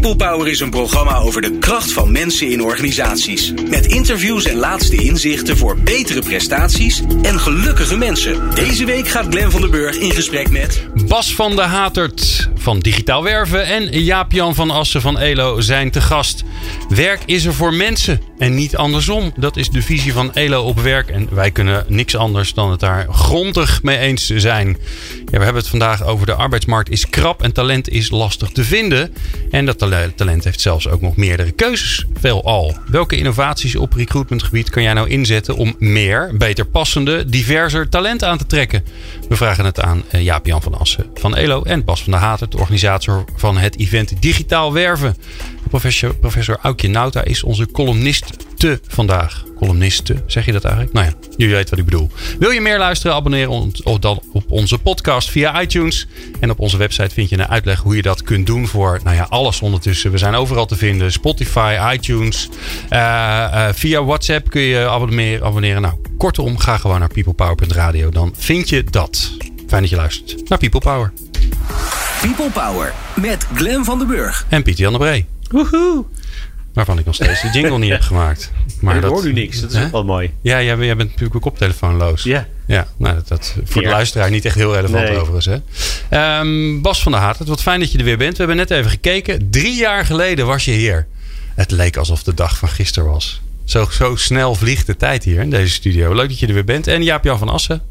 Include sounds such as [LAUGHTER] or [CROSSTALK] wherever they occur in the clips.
People Power is een programma over de kracht van mensen in organisaties. Met interviews en laatste inzichten voor betere prestaties en gelukkige mensen. Deze week gaat Glen van der Burg in gesprek met... Bas van de Hatert van Digitaal Werven en Jaap-Jan van Assen van ELO zijn te gast. Werk is er voor mensen en niet andersom. Dat is de visie van ELO op werk en wij kunnen niks anders dan het daar grondig mee eens zijn. Ja, we hebben het vandaag over de arbeidsmarkt is krap en talent is lastig te vinden. En dat talent heeft zelfs ook nog meerdere keuzes, veelal. Welke innovaties op recruitmentgebied kan jij nou inzetten om meer, beter passende, diverser talent aan te trekken? We vragen het aan eh, Jaap-Jan van Assen van ELO en Bas van der Hater, de organisator van het event Digitaal Werven. Professor, professor Aukje Nauta is onze columnist te vandaag. Columniste, zeg je dat eigenlijk? Nou ja, jullie weten wat ik bedoel. Wil je meer luisteren? Abonneer ons dan op onze podcast via iTunes. En op onze website vind je een uitleg hoe je dat kunt doen voor nou ja, alles ondertussen. We zijn overal te vinden. Spotify, iTunes. Uh, uh, via WhatsApp kun je abonneren. abonneren. Nou, kortom, ga gewoon naar peoplepower.radio. Dan vind je dat. Fijn dat je luistert naar People Power. People Power met Glen van den Burg. En Pieter Jan de Bree. Woehoe. Waarvan ik nog steeds de jingle niet heb [LAUGHS] gemaakt. Maar ik dat hoor nu niks. Dat is ook wel mooi. Ja, jij, jij bent natuurlijk ook koptelefoonloos. Ja. Ja, nou, dat, dat voor de luisteraar niet echt heel relevant nee. overigens. Hè? Um, Bas van der Haat, het wat fijn dat je er weer bent. We hebben net even gekeken. Drie jaar geleden was je hier. Het leek alsof de dag van gisteren was. Zo, zo snel vliegt de tijd hier in deze studio. Leuk dat je er weer bent. En Jaap-Jan van Assen.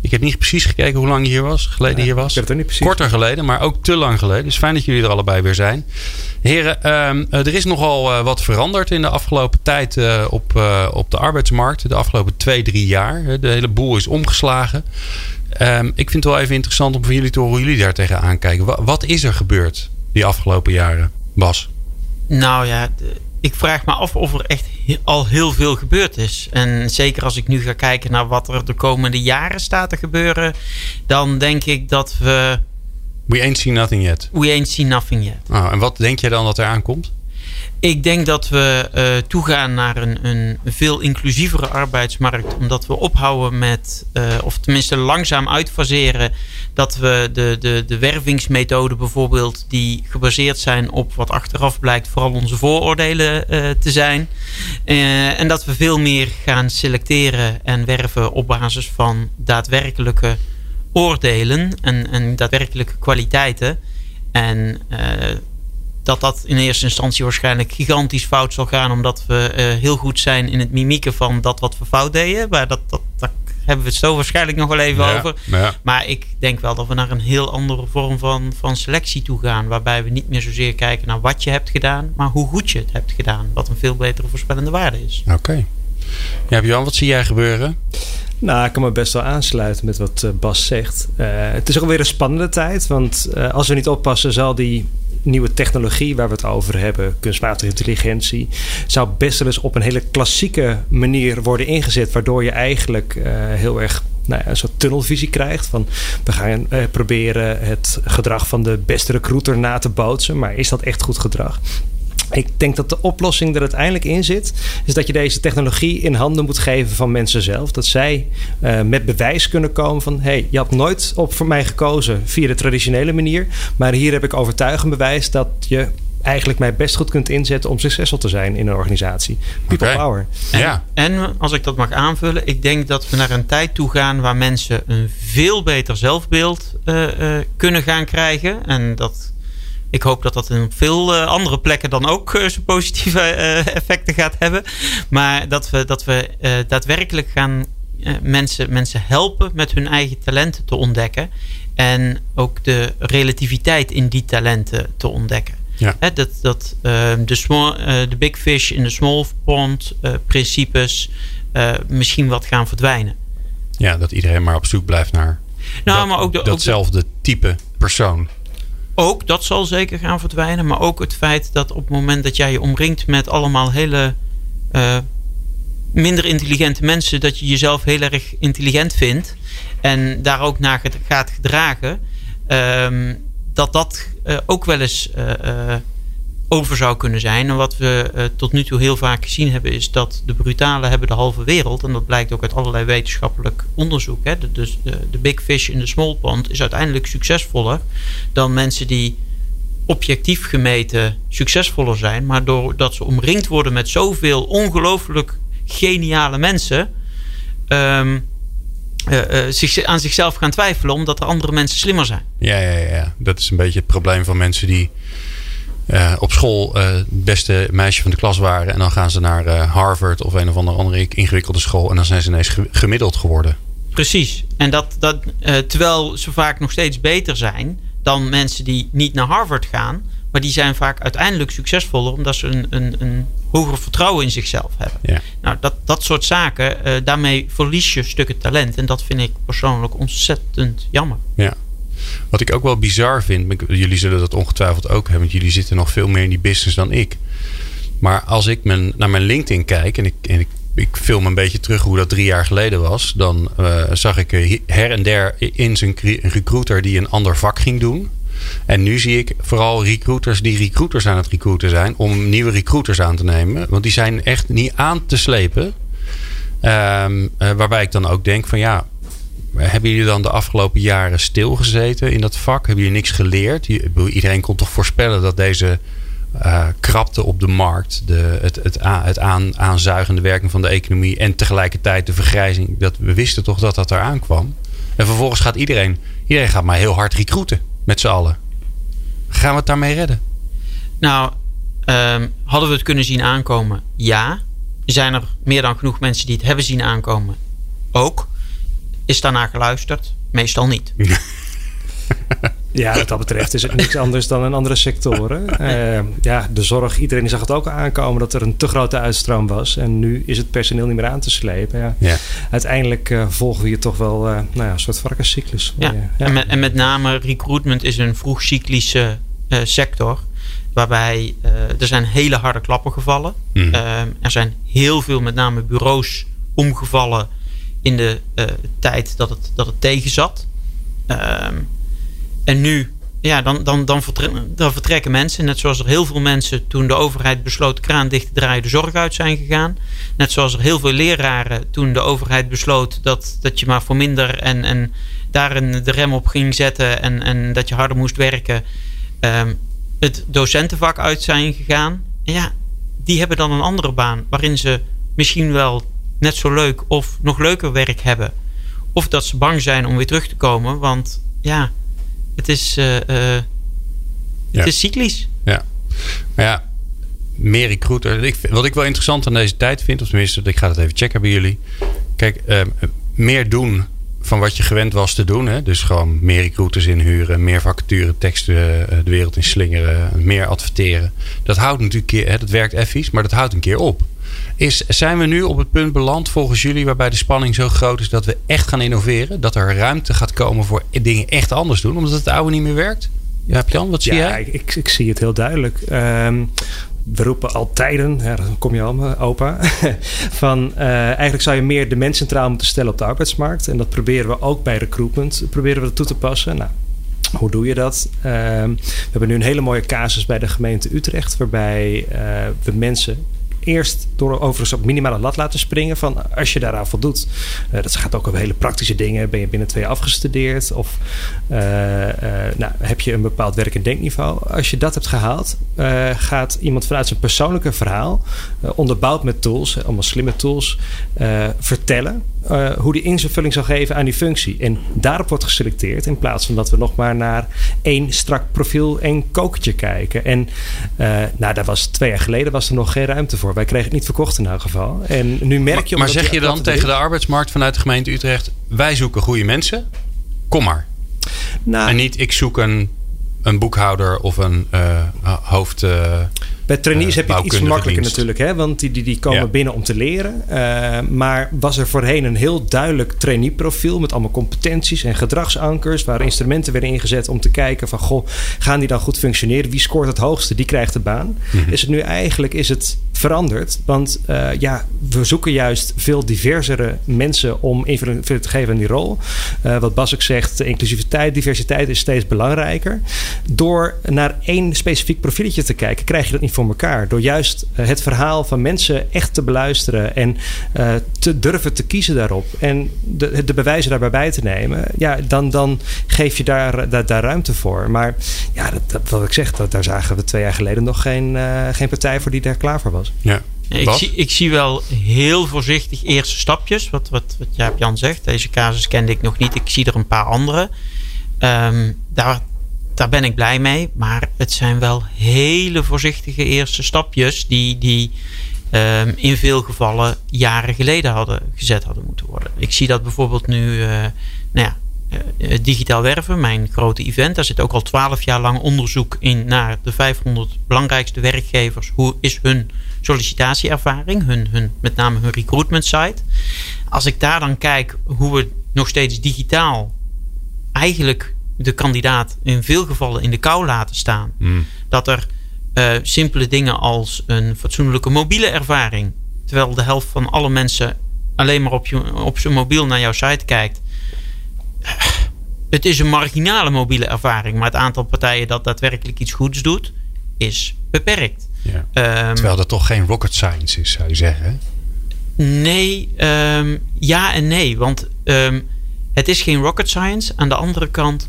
Ik heb niet precies gekeken hoe lang je hier was. Geleden ja, hier was. Ik heb het niet precies. Korter geleden, maar ook te lang geleden. Dus fijn dat jullie er allebei weer zijn. Heren, um, er is nogal uh, wat veranderd in de afgelopen tijd uh, op, uh, op de arbeidsmarkt. De afgelopen twee, drie jaar. De hele boel is omgeslagen. Um, ik vind het wel even interessant om van jullie te horen hoe jullie daar tegenaan kijken. Wat, wat is er gebeurd die afgelopen jaren, Bas? Nou ja, ik vraag me af of er echt al heel veel gebeurd is. En zeker als ik nu ga kijken naar wat er de komende jaren staat te gebeuren, dan denk ik dat we. We ain't seen nothing yet. We ain't seen nothing yet. Oh, en wat denk jij dan dat er aankomt? Ik denk dat we uh, toegaan naar een, een veel inclusievere arbeidsmarkt. Omdat we ophouden met, uh, of tenminste langzaam uitfaseren. Dat we de, de, de wervingsmethoden bijvoorbeeld, die gebaseerd zijn op wat achteraf blijkt vooral onze vooroordelen uh, te zijn. en dat we veel meer gaan selecteren en werven op basis van daadwerkelijke oordelen en, en daadwerkelijke kwaliteiten. En dat dat in eerste instantie waarschijnlijk gigantisch fout zal gaan. Omdat we uh, heel goed zijn in het mimieken van dat wat we fout deden. Maar dat, dat, daar hebben we het zo waarschijnlijk nog wel even ja, over. Ja. Maar ik denk wel dat we naar een heel andere vorm van, van selectie toe gaan. Waarbij we niet meer zozeer kijken naar wat je hebt gedaan. Maar hoe goed je het hebt gedaan. Wat een veel betere voorspellende waarde is. Oké. Okay. Ja, Björn, wat zie jij gebeuren? Nou, ik kan me best wel aansluiten met wat uh, Bas zegt. Uh, het is ook alweer een spannende tijd. Want uh, als we niet oppassen, zal die nieuwe technologie waar we het over hebben, kunstmatige intelligentie, zou best wel eens op een hele klassieke manier worden ingezet, waardoor je eigenlijk uh, heel erg nou ja, een soort tunnelvisie krijgt. Van we gaan uh, proberen het gedrag van de beste recruiter na te bootsen, maar is dat echt goed gedrag? Ik denk dat de oplossing er uiteindelijk in zit, is dat je deze technologie in handen moet geven van mensen zelf. Dat zij uh, met bewijs kunnen komen van: hé, hey, je had nooit op voor mij gekozen via de traditionele manier, maar hier heb ik overtuigend bewijs dat je eigenlijk mij best goed kunt inzetten om succesvol te zijn in een organisatie. People okay. power. En, ja. en als ik dat mag aanvullen, ik denk dat we naar een tijd toe gaan waar mensen een veel beter zelfbeeld uh, uh, kunnen gaan krijgen. En dat ik hoop dat dat in veel uh, andere plekken dan ook uh, zijn positieve uh, effecten gaat hebben. Maar dat we, dat we daadwerkelijk gaan mensen, mensen helpen met hun eigen talenten te ontdekken. En ook de relativiteit in die talenten te ontdekken. Ja. He, dat dat de, small, de big fish in de small pond principes misschien wat gaan verdwijnen. Ja, dat iedereen maar op zoek blijft naar nou, dat, maar ook de, datzelfde ook de, type persoon. Ook dat zal zeker gaan verdwijnen. Maar ook het feit dat op het moment dat jij je omringt met allemaal hele uh, minder intelligente mensen, dat je jezelf heel erg intelligent vindt en daar ook naar gaat gedragen, um, dat dat uh, ook wel eens uh, over zou kunnen zijn. En wat we uh, tot nu toe heel vaak gezien hebben, is dat de brutalen hebben de halve wereld. En dat blijkt ook uit allerlei wetenschappelijk onderzoek. Hè. De, dus de, de big fish in de small pond is uiteindelijk succesvoller dan mensen die objectief gemeten succesvoller zijn. Maar doordat ze omringd worden met zoveel ongelooflijk geniale mensen. Um, uh, uh, zich, aan zichzelf gaan twijfelen omdat er andere mensen slimmer zijn. Ja, ja, ja. dat is een beetje het probleem van mensen die uh, op school het beste meisje van de klas waren. En dan gaan ze naar Harvard of een of andere, andere ingewikkelde school. En dan zijn ze ineens gemiddeld geworden. Precies. En dat, dat terwijl ze vaak nog steeds beter zijn dan mensen die niet naar Harvard gaan. Maar die zijn vaak uiteindelijk succesvoller omdat ze een, een, een hoger vertrouwen in zichzelf hebben. Ja. Nou, dat, dat soort zaken, uh, daarmee verlies je stukken talent. En dat vind ik persoonlijk ontzettend jammer. Ja. Wat ik ook wel bizar vind, jullie zullen dat ongetwijfeld ook hebben, want jullie zitten nog veel meer in die business dan ik. Maar als ik mijn, naar mijn LinkedIn kijk en ik, ik, film een beetje terug hoe dat drie jaar geleden was, dan uh, zag ik her en der in zijn recruiter die een ander vak ging doen. En nu zie ik vooral recruiters die recruiters aan het recruiten zijn om nieuwe recruiters aan te nemen. Want die zijn echt niet aan te slepen. Um, waarbij ik dan ook denk van ja, hebben jullie dan de afgelopen jaren stilgezeten in dat vak? Hebben jullie niks geleerd? Iedereen kon toch voorspellen dat deze uh, krapte op de markt, de, het, het, het aan, aanzuigende werking van de economie en tegelijkertijd de vergrijzing. Dat, we wisten toch dat dat eraan kwam. En vervolgens gaat iedereen, iedereen gaat maar heel hard recruiten met z'n allen. Gaan we het daarmee redden? Nou, um, hadden we het kunnen zien aankomen? Ja. Zijn er meer dan genoeg mensen die het hebben zien aankomen? Ook. Is daarna geluisterd? Meestal niet. [LAUGHS] Ja, wat dat betreft is het niks anders dan in andere sectoren. [LAUGHS] Uh, ja, de zorg, iedereen zag het ook al aankomen dat er een te grote uitstroom was. En nu is het personeel niet meer aan te slepen. Ja. ja. Uiteindelijk uh, volgen we hier toch wel uh, nou ja, een soort varkenscyclus. Ja. ja. En, met, en, met, name recruitment is een vroegcyclische sector. Waarbij er zijn hele harde klappen gevallen. Mm. er zijn heel veel met name bureaus omgevallen in de tijd dat het, dat het tegen zat. Ehm, en nu, ja, dan, dan, dan, vertrekken, dan vertrekken mensen. Net zoals er heel veel mensen toen de overheid besloot kraan dicht te draaien, de zorg uit zijn gegaan. Net zoals er heel veel leraren toen de overheid besloot dat, dat je maar voor minder en, en daarin de rem op ging zetten en, en dat je harder moest werken. Um, het docentenvak uit zijn gegaan. En ja, die hebben dan een andere baan waarin ze misschien wel net zo leuk of nog leuker werk hebben. Of dat ze bang zijn om weer terug te komen, want ja, het is, uh, uh, het is cyclisch. Ja. Maar ja, meer recruiter. Ik, wat ik wel interessant aan deze tijd vind, of tenminste, ik ga het even checken bij jullie. Kijk, uh, meer doen van wat je gewend was te doen. Hè? Dus gewoon meer recruiters inhuren, meer vacature teksten de wereld in slingeren, meer adverteren. Dat houdt natuurlijk keer, hè, dat werkt effies, maar dat houdt een keer op. Is, zijn we nu op het punt beland volgens jullie waarbij de spanning zo groot is dat we echt gaan innoveren? Dat er ruimte gaat komen voor dingen echt anders doen, omdat het oude niet meer werkt? Ja, Jan, wat zie ja, jij? Ik, ik, zie het heel duidelijk. Um, we roepen al tijden, dan kom je al, opa, [LAUGHS] van uh, eigenlijk zou je meer de mens centraal moeten stellen op de arbeidsmarkt. En dat proberen we ook bij recruitment, proberen we dat toe te passen. Nou, hoe doe je dat? Uh, we hebben nu een hele mooie casus bij de gemeente Utrecht, waarbij uh, we mensen eerst door overigens op minimale lat laten springen. Van als je daaraan voldoet. Uh, dat gaat ook over hele praktische dingen. Ben je binnen twee afgestudeerd? Of uh, uh, nou, heb je een bepaald werk- en denkniveau? Als je dat hebt gehaald, gaat iemand vanuit zijn persoonlijke verhaal, onderbouwd met tools, allemaal slimme tools, vertellen uh, hoe die invulling zal geven aan die functie. En daarop wordt geselecteerd in plaats van dat we nog maar naar één strak profiel, één kokertje kijken. En uh, nou, daar was twee jaar geleden was er nog geen ruimte voor. Wij kregen het niet verkocht in elk geval. En nu merk je. Maar, maar zeg je dan tegen de arbeidsmarkt vanuit de gemeente Utrecht: wij zoeken goede mensen? Kom maar. Nou, en niet ik zoek een, een boekhouder of een uh, hoofd. Bij trainees heb je het iets makkelijker natuurlijk, hè? want die, die, die komen ja. binnen om te leren. Uh, maar was er voorheen een heel duidelijk trainee-profiel met allemaal competenties en gedragsankers, waar instrumenten werden ingezet om te kijken van, goh, gaan die dan goed functioneren? Wie scoort het hoogste? Die krijgt de baan. Mhm. Is het nu eigenlijk is het veranderd. Want uh, ja, we zoeken juist veel diversere mensen om invulling te geven aan die rol. Uh, wat Bas ook zegt, inclusiviteit, diversiteit is steeds belangrijker. Door naar één specifiek profieletje te kijken, krijg je dat niet voor elkaar. Door juist uh, het verhaal van mensen echt te beluisteren en te durven te kiezen daarop. En de, de bewijzen daarbij bij te nemen. Ja, dan, dan geef je daar, daar, daar ruimte voor. Maar ja, dat, dat, wat ik zeg, dat, daar zagen we twee jaar geleden nog geen, geen partij voor die daar klaar voor was. Ja. Ik zie, ik zie wel heel voorzichtig eerste stapjes. Wat, wat, wat Jaap Jan zegt. Deze casus kende ik nog niet. Ik zie er een paar andere. Um, daar, daar ben ik blij mee. Maar het zijn wel hele voorzichtige eerste stapjes. Die, die um, in veel gevallen jaren geleden hadden gezet hadden moeten worden. Ik zie dat bijvoorbeeld nu. Uh, nou ja, uh, digitaal werven, mijn grote event. Daar zit ook al twaalf jaar lang onderzoek in naar de 500 belangrijkste werkgevers. Hoe is hun sollicitatieervaring, hun, hun, met name hun recruitment site. Als ik daar dan kijk hoe we nog steeds digitaal eigenlijk de kandidaat in veel gevallen in de kou laten staan. Mm. Dat er uh, simpele dingen als een fatsoenlijke mobiele ervaring. Terwijl de helft van alle mensen alleen maar op, je, op zijn mobiel naar jouw site kijkt. Het is een marginale mobiele ervaring, maar het aantal partijen dat daadwerkelijk iets goeds doet, is beperkt. Ja. Um, Terwijl dat toch geen rocket science is, zou je zeggen? Nee, um, ja en nee. Want um, het is geen rocket science. Aan de andere kant,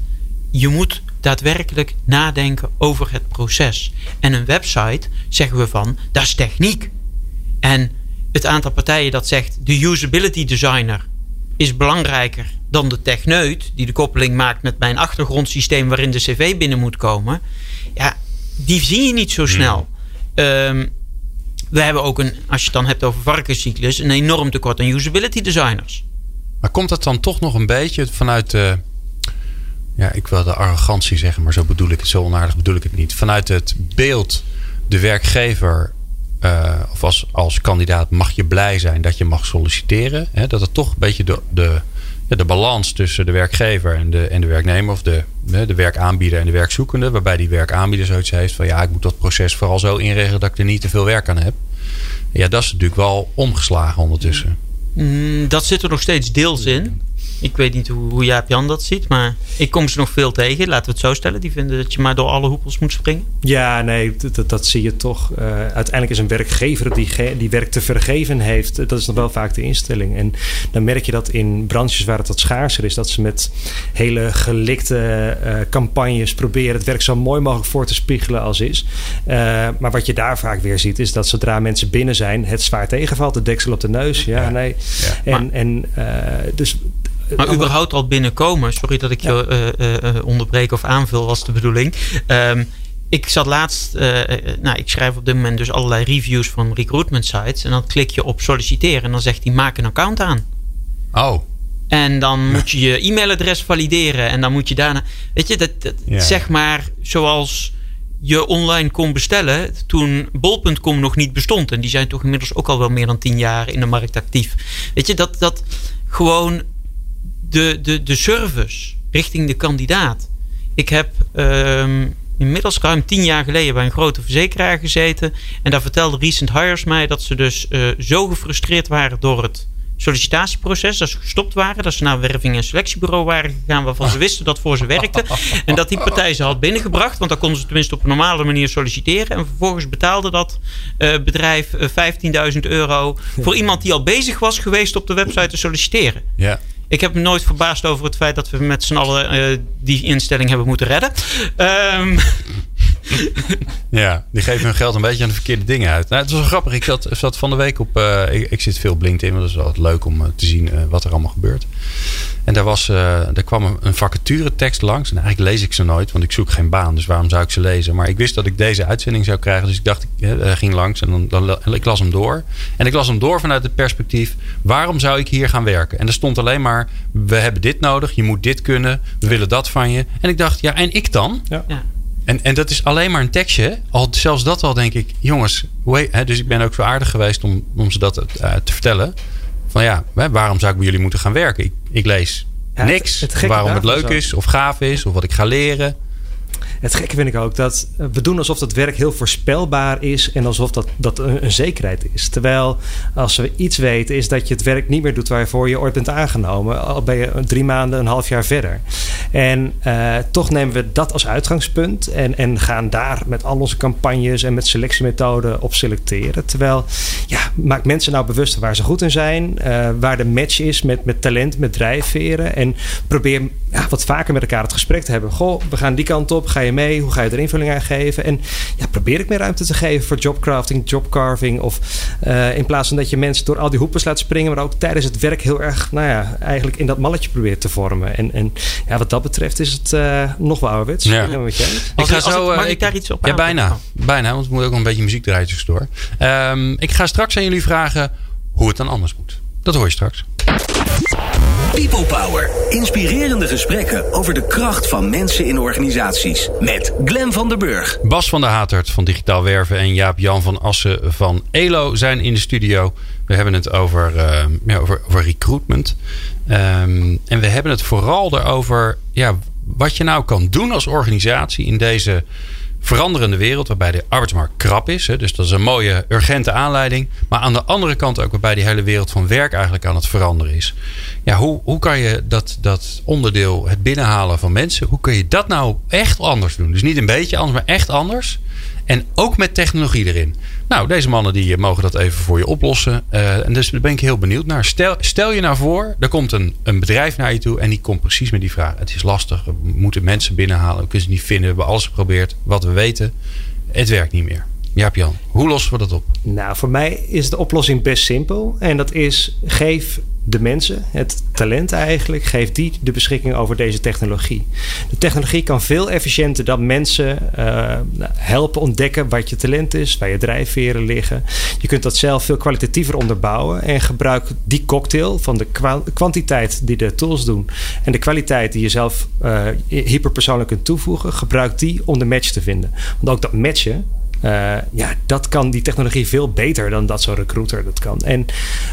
je moet daadwerkelijk nadenken over het proces. En een website zeggen we van, dat is techniek. En het aantal partijen dat zegt, de usability designer is belangrijker dan de techneut, die de koppeling maakt met mijn achtergrondsysteem waarin de cv binnen moet komen. Ja, die zie je niet zo snel. Um, we hebben ook een, als je het dan hebt over varkenscyclus, een enorm tekort aan usability designers. Maar komt dat dan toch nog een beetje vanuit de. Ja, ik wil de arrogantie zeggen, maar zo bedoel ik het, zo onaardig bedoel ik het niet. Vanuit het beeld, de werkgever uh, of als, als kandidaat mag je blij zijn dat je mag solliciteren. Hè? Dat het toch een beetje de, de, de balans tussen de werkgever en de, en de werknemer, of de, de werkaanbieder en de werkzoekende, waarbij die werkaanbieder zoiets heeft van ja, ik moet dat proces vooral zo inregelen dat ik er niet te veel werk aan heb. Ja, dat is natuurlijk wel omgeslagen ondertussen. Mm, dat zit er nog steeds deels in. Ik weet niet hoe, hoe Jaap Jan dat ziet, maar ik kom ze nog veel tegen. Laten we het zo stellen. Die vinden dat je maar door alle hoepels moet springen. Ja, nee, dat, dat zie je toch. Uh, uiteindelijk is een werkgever die, die werk te vergeven heeft. Dat is nog wel vaak de instelling. En dan merk je dat in branches waar het wat schaarser is, dat ze met hele gelikte uh, campagnes proberen het werk zo mooi mogelijk voor te spiegelen als is. Uh, maar wat je daar vaak weer ziet, is dat zodra mensen binnen zijn, het zwaar tegenvalt, de deksel op de neus. Ja, nee. Ja. En, en dus maar überhaupt al binnenkomen, sorry dat ik je uh, uh, onderbreek of aanvul, was de bedoeling. Um, ik zat laatst, uh, nou, ik schrijf op dit moment dus allerlei reviews van recruitment sites. En dan klik je op solliciteren en dan zegt hij maak een account aan. Oh. En dan [LAUGHS] moet je je e-mailadres valideren en dan moet je daarna. Weet je, dat, dat ja. zeg maar zoals je online kon bestellen toen bol.com nog niet bestond. En die zijn toch inmiddels ook al wel meer dan tien jaar in de markt actief. Weet je, dat, dat gewoon de, de, de service richting de kandidaat. Ik heb um, inmiddels ruim tien jaar geleden bij een grote verzekeraar gezeten. En daar vertelde Recent Hires mij dat ze dus uh, zo gefrustreerd waren door het sollicitatieproces. Dat ze gestopt waren. Dat ze naar een werving- en selectiebureau waren gegaan waarvan ze wisten dat voor ze werkte. [LAUGHS] En dat die partij ze had binnengebracht. Want dan konden ze tenminste op een normale manier solliciteren. En vervolgens betaalde dat uh, bedrijf uh, 15.000 euro voor iemand die al bezig was geweest op de website te solliciteren. Ja. Ik heb me nooit verbaasd over het feit dat we met z'n allen uh, die instelling hebben moeten redden. Um. Ja, die geven hun geld een beetje aan de verkeerde dingen uit. Nou, het was wel grappig. Ik zat, zat van de week op. Uh, ik, ik, zit veel op LinkedIn, want dat is wel leuk om uh, te zien wat er allemaal gebeurt. En daar, was, daar kwam een, een vacature tekst langs. En eigenlijk lees ik ze nooit, want ik zoek geen baan. Dus waarom zou ik ze lezen? Maar ik wist dat ik deze uitzending zou krijgen. Dus ik dacht, ik ging langs en dan, dan, ik las hem door. En ik las hem door vanuit het perspectief: waarom zou ik hier gaan werken? En er stond alleen maar: we hebben dit nodig, je moet dit kunnen, we willen dat van je. En ik dacht, ja, en ik dan? Ja. ja. En, en dat is alleen maar een tekstje. Al, zelfs dat al denk ik, jongens, hoe, hè, dus ik ben ook zo aardig geweest om, om ze dat uh, te vertellen. Van ja, waarom zou ik bij jullie moeten gaan werken? Ik, ik lees ja, niks. Het, het waarom het leuk is, of gaaf is, of wat ik ga leren. Het gekke vind ik ook dat we doen alsof dat werk heel voorspelbaar is en alsof dat, dat een, zekerheid is. Terwijl als we iets weten is dat je het werk niet meer doet waarvoor je ooit bent aangenomen. Al ben je drie maanden, een half jaar verder. En uh, toch nemen we dat als uitgangspunt en, en gaan daar met al onze campagnes en met selectiemethoden op selecteren. Terwijl, ja, maak mensen nou bewust waar ze goed in zijn, uh, waar de match is met, met talent, met drijfveren. En probeer ja, wat vaker met elkaar het gesprek te hebben. Goh, we gaan die kant op, ga je mee? Hoe ga je er invulling aan geven? En ja, probeer ik meer ruimte te geven voor jobcrafting, jobcarving. Of uh, in plaats van dat je mensen door al die hoepers laat springen, maar ook tijdens het werk heel erg, nou ja, eigenlijk in dat malletje probeert te vormen. En, en ja, wat dat betreft is het uh, nog wel ouderwets. Ja. Ik, ik ga zo. Ik, mag uh, ik daar iets op Ja, bijna. Bijna, want we moeten ook een beetje muziek draaien tussendoor. Um, ik ga straks aan jullie vragen hoe het dan anders moet. Dat hoor je straks. People Power. Inspirerende gesprekken over de kracht van mensen in organisaties. Met Glen van der Burg. Bas van der Hatert van Digitaal Werven en Jaap-Jan van Assen van ELO zijn in de studio. We hebben het over, uh, ja, over, over recruitment. Um, en we hebben het vooral erover ja, wat je nou kan doen als organisatie in deze veranderende wereld, waarbij de arbeidsmarkt krap is. Hè, dus dat is een mooie, urgente aanleiding. Maar aan de andere kant ook waarbij die hele wereld van werk eigenlijk aan het veranderen is. Ja, hoe, hoe kan je dat, dat onderdeel, het binnenhalen van mensen, hoe kun je dat nou echt anders doen? Dus niet een beetje anders, maar echt anders. En ook met technologie erin. Nou, deze mannen die mogen dat even voor je oplossen. Uh, en dus daar ben ik heel benieuwd naar. Stel, stel je nou voor, er komt een, een bedrijf naar je toe en die komt precies met die vraag. Het is lastig, we moeten mensen binnenhalen, we kunnen ze niet vinden, we hebben alles geprobeerd. Wat we weten, het werkt niet meer. Jaap Jan, hoe lossen we dat op? Nou, voor mij is de oplossing best simpel. En dat is geef de mensen, het talent eigenlijk, geef die de beschikking over deze technologie. De technologie kan veel efficiënter dan mensen uh, helpen ontdekken wat je talent is, waar je drijfveren liggen. Je kunt dat zelf veel kwalitatiever onderbouwen en gebruik die cocktail van de kwantiteit die de tools doen en de kwaliteit die je zelf uh, hyperpersoonlijk kunt toevoegen, gebruik die om de match te vinden. Want ook dat matchen uh, ja, dat kan die technologie veel beter dan dat zo'n recruiter dat kan. En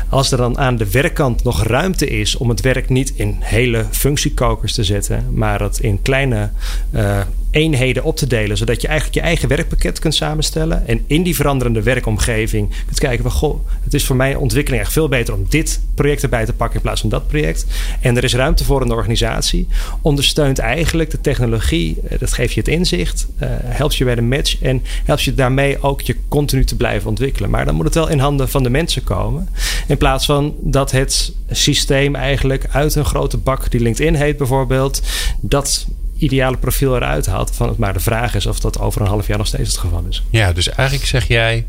als er dan aan de werkkant nog ruimte is om het werk niet in hele functiekokers te zetten, maar het in kleine uh, eenheden op te delen, zodat je eigenlijk je eigen werkpakket kunt samenstellen en in die veranderende werkomgeving kunt kijken van goh, het is voor mijn ontwikkeling echt veel beter om dit project erbij te pakken in plaats van dat project. En er is ruimte voor een organisatie, ondersteunt eigenlijk de technologie, dat geeft je het inzicht, uh, helpt je bij de match en helpt je daarmee ook je continu te blijven ontwikkelen. Maar dan moet het wel in handen van de mensen komen. In plaats van dat het systeem eigenlijk uit een grote bak die LinkedIn heet bijvoorbeeld, dat ideale profiel eruit haalt. Van het maar de vraag is of dat over een half jaar nog steeds het geval is. Ja, dus eigenlijk zeg jij,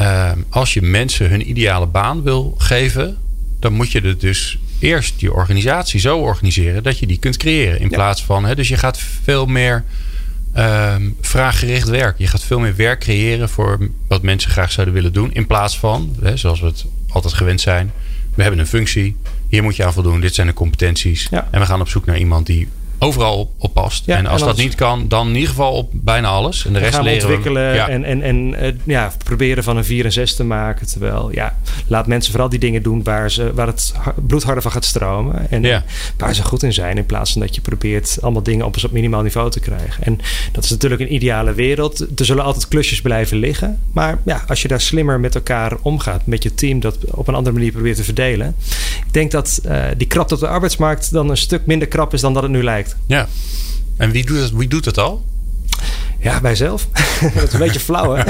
uh, als je mensen hun ideale baan wil geven, dan moet je er dus eerst je organisatie zo organiseren dat je die kunt creëren. In ja. plaats van, hè, dus je gaat veel meer um, vraaggericht werk. Je gaat veel meer werk creëren voor wat mensen graag zouden willen doen. In plaats van, hè, zoals we het altijd gewend zijn. We hebben een functie. Hier moet je aan voldoen. Dit zijn de competenties. Ja. En we gaan op zoek naar iemand die overal op past. Ja, en als en dat niet kan, dan in ieder geval op bijna alles. En de rest gaan leren ontwikkelen we, ja. en, en, en uh, ja, proberen van een 4 en 6 te maken. Terwijl, ja, laat mensen vooral die dingen doen waar, ze, waar het bloed harder van gaat stromen. En ja. waar ze goed in zijn. In plaats van dat je probeert allemaal dingen op een minimaal niveau te krijgen. En dat is natuurlijk een ideale wereld. Er zullen altijd klusjes blijven liggen. Maar ja, als je daar slimmer met elkaar omgaat, met je team dat op een andere manier probeert te verdelen. Ik denk dat uh, die krapte op de arbeidsmarkt dan een stuk minder krap is dan dat het nu lijkt. Ja. En wie doet het, wie doet het al? Ja, wij zelf. [LAUGHS] dat is een beetje flauw, hè?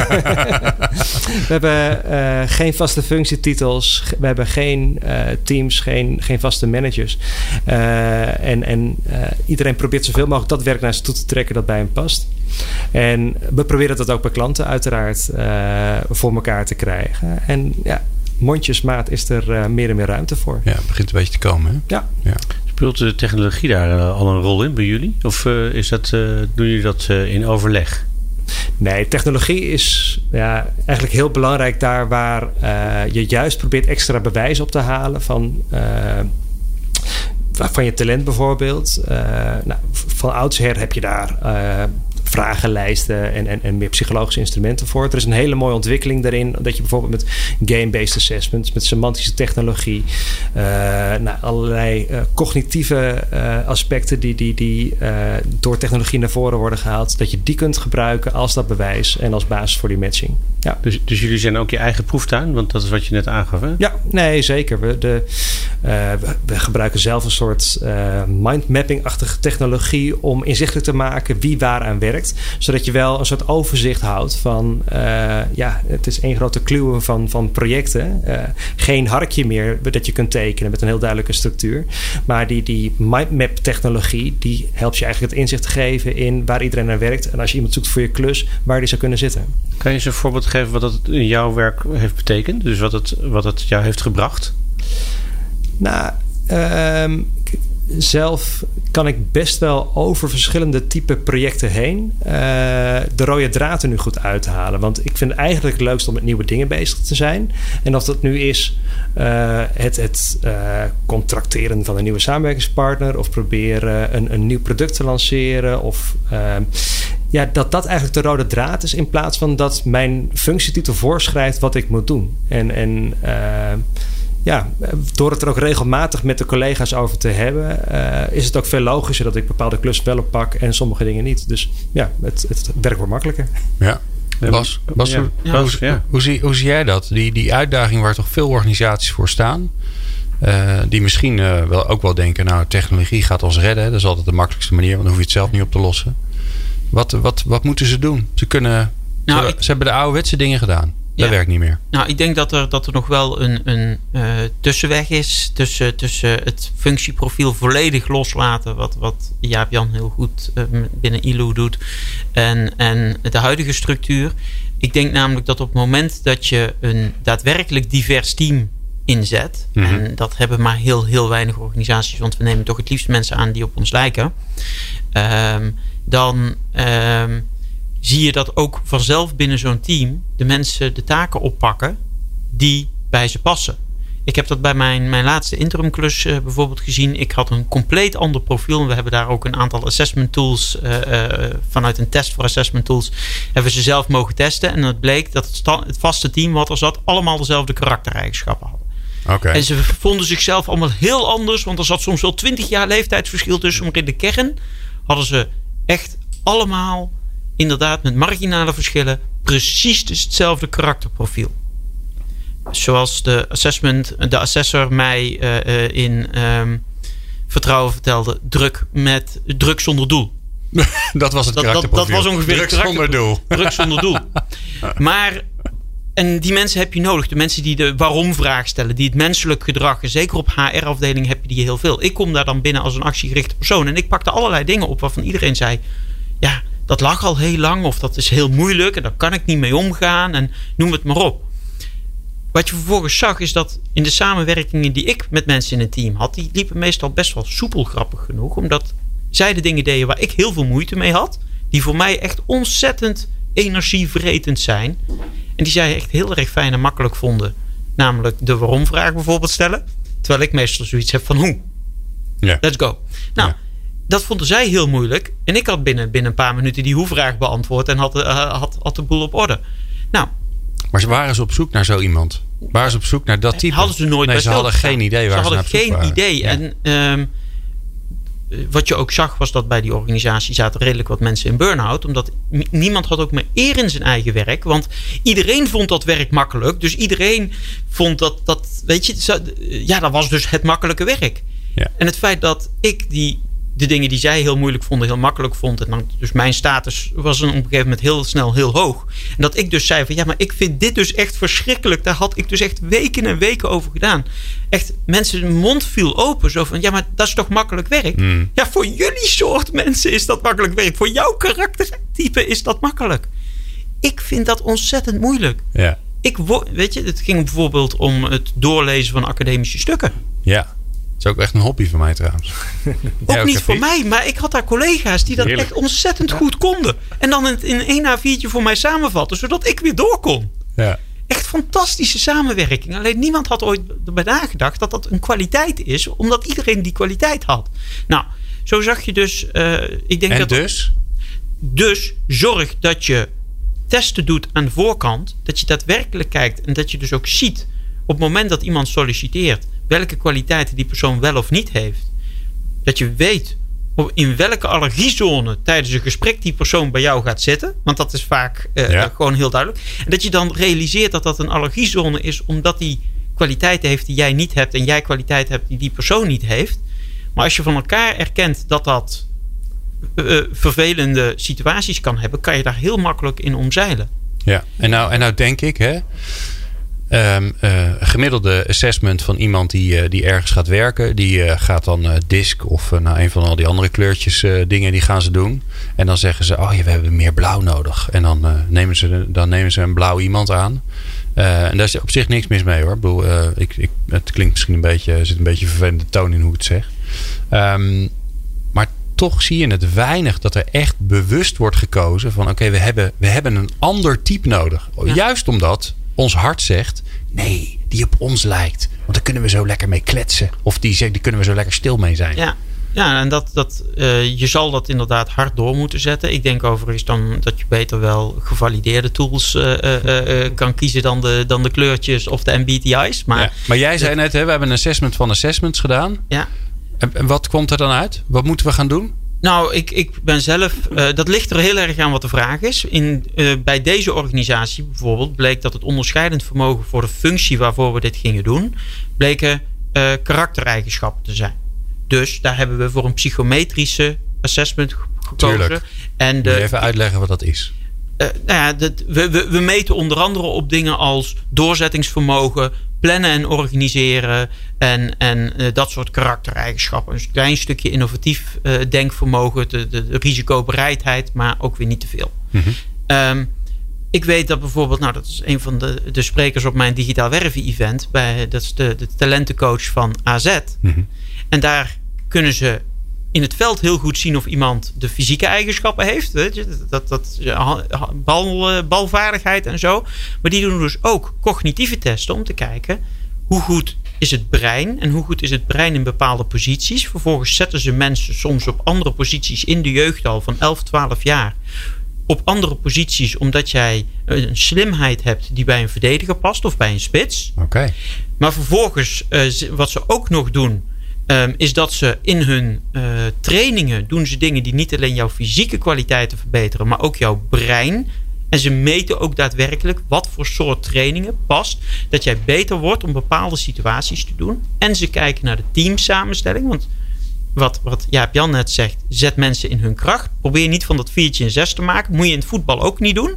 [LAUGHS] we hebben uh, geen vaste functietitels. We hebben geen uh, teams, geen, geen vaste managers. Uh, en en iedereen probeert zoveel mogelijk dat werk naar zich toe te trekken dat bij hem past. En we proberen dat ook bij klanten uiteraard voor elkaar te krijgen. En ja, mondjesmaat is er meer en meer ruimte voor. Ja, het begint een beetje te komen, hè? Ja. ja. Speelt de technologie daar al een rol in bij jullie? Of uh, is dat, uh, doen jullie dat in overleg? Nee, technologie is ja, eigenlijk heel belangrijk daar waar je juist probeert extra bewijs op te halen van, van je talent bijvoorbeeld. nou, van oudsher heb je daar vragenlijsten en, en, en meer psychologische instrumenten voor. Er is een hele mooie ontwikkeling daarin. Dat je bijvoorbeeld met game-based assessments, met semantische technologie, uh, nou, allerlei uh, cognitieve uh, aspecten die, die, die door technologie naar voren worden gehaald, dat je die kunt gebruiken als dat bewijs en als basis voor die matching. Ja. Dus, dus jullie zijn ook je eigen proeftuin, want dat is wat je net aangaf. Hè? Ja, nee, zeker. We, de, we, we, gebruiken zelf een soort mindmapping-achtige technologie om inzichtelijk te maken wie waar aan werkt. Zodat je wel een soort overzicht houdt van, uh, ja, het is één grote kluwe van, van projecten. Uh, geen harkje meer dat je kunt tekenen met een heel duidelijke structuur. Maar die, die mindmap technologie, die helpt je eigenlijk het inzicht te geven in waar iedereen aan werkt. En als je iemand zoekt voor je klus, waar die zou kunnen zitten. Kan je eens een voorbeeld geven wat dat in jouw werk heeft betekend? Dus wat het, wat het jou heeft gebracht? Nou, uh, zelf kan ik best wel over verschillende type projecten heen uh, de rode draad er nu goed uithalen. Want ik vind het eigenlijk het leukst om met nieuwe dingen bezig te zijn. En of dat nu is uh, het, het uh, contracteren van een nieuwe samenwerkingspartner of proberen een, een nieuw product te lanceren of ja, dat dat eigenlijk de rode draad is in plaats van dat mijn functietitel voorschrijft wat ik moet doen. En, en ja, door het er ook regelmatig met de collega's over te hebben, uh, is het ook veel logischer dat ik bepaalde klussen wel oppak en sommige dingen niet. Dus ja, het, het werkt wordt makkelijker. Ja. Bas, Bas, ja. Hoe, ja. Hoe, zie, hoe zie jij dat? Die, die uitdaging waar toch veel organisaties voor staan. Uh, die misschien uh, wel ook wel denken, nou, technologie gaat ons redden. Dat is altijd de makkelijkste manier, want dan hoef je het zelf niet op te lossen. Wat, wat, wat moeten ze doen? Ze, kunnen, nou, ze, ik, ze hebben de ouderwetse dingen gedaan. Dat werkt niet meer. Nou, ik denk dat er, dat er nog wel een, een uh, tussenweg is tussen, tussen het functieprofiel volledig loslaten, wat, wat Jaap Jan heel goed uh, binnen ILO doet, en, en de huidige structuur. Ik denk namelijk dat op het moment dat je een daadwerkelijk divers team inzet, mm -hmm. en dat hebben maar heel, heel weinig organisaties, want we nemen toch het liefst mensen aan die op ons lijken, um, dan. Um, zie je dat ook vanzelf binnen zo'n team de mensen de taken oppakken die bij ze passen. Ik heb dat bij mijn, mijn laatste interimklus uh, bijvoorbeeld gezien. Ik had een compleet ander profiel. We hebben daar ook een aantal assessment tools. Uh, uh, vanuit een test voor assessment tools. Hebben ze zelf mogen testen. En het bleek dat het, het vaste team wat er zat. allemaal dezelfde karaktereigenschappen hadden. Okay. En ze vonden zichzelf allemaal heel anders. Want er zat soms wel twintig jaar leeftijdsverschil tussen. Maar in de kern hadden ze echt allemaal inderdaad met marginale verschillen precies dus hetzelfde karakterprofiel. Zoals de assessment, de assessor mij uh, uh, in um, vertrouwen vertelde, druk met druk zonder doel. [LAUGHS] dat was het dat, dat, dat, was ongeveer druk zonder doel. [LAUGHS] Druk zonder doel. [LAUGHS] maar en die mensen heb je nodig. De mensen die de waarom-vraag stellen, die het menselijk gedrag. En zeker op HR-afdeling heb je die heel veel. Ik kom daar dan binnen als een actiegerichte persoon. En ik pakte allerlei dingen op waarvan iedereen zei: Ja, dat lag al heel lang of dat is heel moeilijk en daar kan ik niet mee omgaan en noem het maar op. Wat je vervolgens zag is dat in de samenwerkingen die ik met mensen in het team had, die liepen meestal best wel soepel grappig genoeg, omdat zij de dingen deden waar ik heel veel moeite mee had, die voor mij echt ontzettend energievretend zijn en die zij echt heel erg fijn en makkelijk vonden. Namelijk de waarom-vraag bijvoorbeeld stellen, terwijl ik meestal zoiets heb van hoe. Ja. Let's go. Nou, ja dat vonden zij heel moeilijk. En ik had binnen, binnen een paar minuten die hoe-vraag beantwoord en had, uh, had, had de boel op orde. Nou. Maar ze waren ze op zoek naar zo iemand? Waren ze op zoek naar dat type? Hadden ze nooit nee, ze hadden geen idee waar ze, ze hadden geen idee. Ja. En um, wat je ook zag was dat bij die organisatie zaten redelijk wat mensen in burn-out. Omdat niemand had ook meer eer in zijn eigen werk. Want iedereen vond dat werk makkelijk. Dus iedereen vond dat, dat weet je, ja, dat was dus het makkelijke werk. Ja. En het feit dat ik die de dingen die zij heel moeilijk vonden, heel makkelijk vond. En dan, dus mijn status was op een gegeven moment heel snel heel hoog. En dat ik dus zei van ja, maar ik vind dit dus echt verschrikkelijk. Daar had ik dus echt weken en weken over gedaan. Echt, mensen, mond viel open. Zo van ja, maar dat is toch makkelijk werk? Mm. Ja, voor jullie soort mensen is dat makkelijk werk. Voor jouw karaktertype is dat makkelijk. Ik vind dat ontzettend moeilijk. Ja. Ik, weet je, het ging bijvoorbeeld om het doorlezen van academische stukken. Ja. Dat is ook echt een hobby van mij trouwens. [LAUGHS] ook niet voor mij, maar ik had daar collega's die dat Heerlijk. echt ontzettend ja. goed konden. En dan in, in één A4'tje voor mij samenvatten, zodat ik weer door kon. Ja. Echt fantastische samenwerking. Alleen niemand had ooit erbij nagedacht dat dat een kwaliteit is, omdat iedereen die kwaliteit had. Nou, zo zag je dus. Uh, ik denk en dat dus? Dus zorg dat je testen doet aan de voorkant. Dat je daadwerkelijk kijkt en dat je dus ook ziet op het moment dat iemand solliciteert welke kwaliteiten die persoon wel of niet heeft. Dat je weet in welke allergiezone tijdens een gesprek die persoon bij jou gaat zitten. Want dat is vaak uh, gewoon heel duidelijk. En dat je dan realiseert dat dat een allergiezone is omdat die kwaliteiten heeft die jij niet hebt en jij kwaliteiten hebt die die persoon niet heeft. Maar als je van elkaar erkent dat dat uh, vervelende situaties kan hebben, kan je daar heel makkelijk in omzeilen. Ja, en nou, en nou denk ik, hè, Um, gemiddelde assessment van iemand die, uh, die ergens gaat werken, die uh, gaat dan DISC of nou, een van al die andere kleurtjes dingen, die gaan ze doen. En dan zeggen ze: Oh ja, we hebben meer blauw nodig. En dan, nemen, ze, dan nemen ze een blauw iemand aan. en daar is op zich niks mis mee hoor. Ik bedoel, ik, ik, het klinkt misschien een beetje, er zit een beetje vervelende toon in hoe ik het zeg. Um, maar toch zie je het weinig dat er echt bewust wordt gekozen van: Oké, we, hebben, we hebben een ander type nodig. Ja. Juist omdat ons hart zegt: nee, die op ons lijkt. Want daar kunnen we zo lekker mee kletsen. Of die, die kunnen we zo lekker stil mee zijn. Ja, ja en dat, dat, uh, je zal dat inderdaad hard door moeten zetten. Ik denk overigens dan dat je beter wel gevalideerde tools uh, uh, kan kiezen dan de, dan de kleurtjes of de MBTI's. Maar, ja, maar jij zei net, hè, we hebben een assessment van assessments gedaan. Ja. En wat komt er dan uit? Wat moeten we gaan doen? Nou, ik, ik ben zelf. Uh, dat ligt er heel erg aan wat de vraag is. In, uh, bij deze organisatie bijvoorbeeld bleek dat het onderscheidend vermogen voor de functie waarvoor we dit gingen doen, bleken uh, karaktereigenschappen te zijn. Dus daar hebben we voor een psychometrische assessment gekozen. Tuurlijk. En de, Moet je even uitleggen wat dat is? Uh, nou ja, dat, we, we, we, meten onder andere op dingen als doorzettingsvermogen, plannen en organiseren en, en uh, dat soort karaktereigenschappen. Dus een klein stukje innovatief uh, denkvermogen, de, de, de, risicobereidheid, maar ook weer niet te veel. Mm -hmm. um, ik weet dat bijvoorbeeld, nou dat is een van de, de sprekers op mijn digitaal werven event, bij, dat is de, de talentencoach van AZ. Mm -hmm. En daar kunnen ze in het veld heel goed zien of iemand de fysieke eigenschappen heeft. Weet je? Dat, dat, bal, balvaardigheid en zo. Maar die doen dus ook cognitieve testen om te kijken hoe goed is het brein en hoe goed is het brein in bepaalde posities. Vervolgens zetten ze mensen soms op andere posities in de jeugd al van 11, 12 jaar. Op andere posities omdat jij een slimheid hebt die bij een verdediger past of bij een spits. Oké. Maar vervolgens, uh, wat ze ook nog doen Um, is dat ze in hun uh, trainingen doen ze dingen die niet alleen jouw fysieke kwaliteiten verbeteren, maar ook jouw brein. En ze meten ook daadwerkelijk wat voor soort trainingen past. Dat jij beter wordt om bepaalde situaties te doen. En ze kijken naar de teamsamenstelling. Want wat, wat Jaap Jan net zegt, zet mensen in hun kracht. Probeer niet van dat 4 en 6 te maken. Moet je in het voetbal ook niet doen.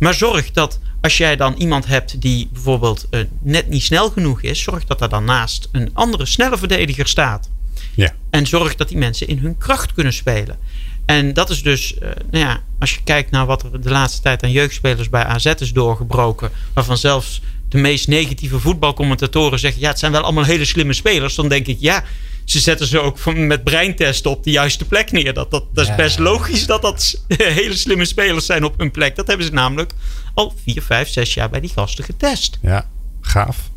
Maar zorg dat als jij dan iemand hebt die bijvoorbeeld uh, net niet snel genoeg is, zorg dat er dan naast een andere snelle verdediger staat. Ja. En zorg dat die mensen in hun kracht kunnen spelen. En dat is dus, uh, nou ja, als je kijkt naar wat er de laatste tijd aan jeugdspelers bij AZ is doorgebroken, waarvan zelfs de meest negatieve voetbalcommentatoren zeggen: ja, het zijn wel allemaal hele slimme spelers. Dan denk ik, ja, ze zetten ze ook van, met breintesten op de juiste plek neer. Dat, dat, dat is best logisch dat dat [LAUGHS] hele slimme spelers zijn op hun plek. Dat hebben ze namelijk al vier, vijf, zes jaar bij die gasten getest. Ja, gaaf.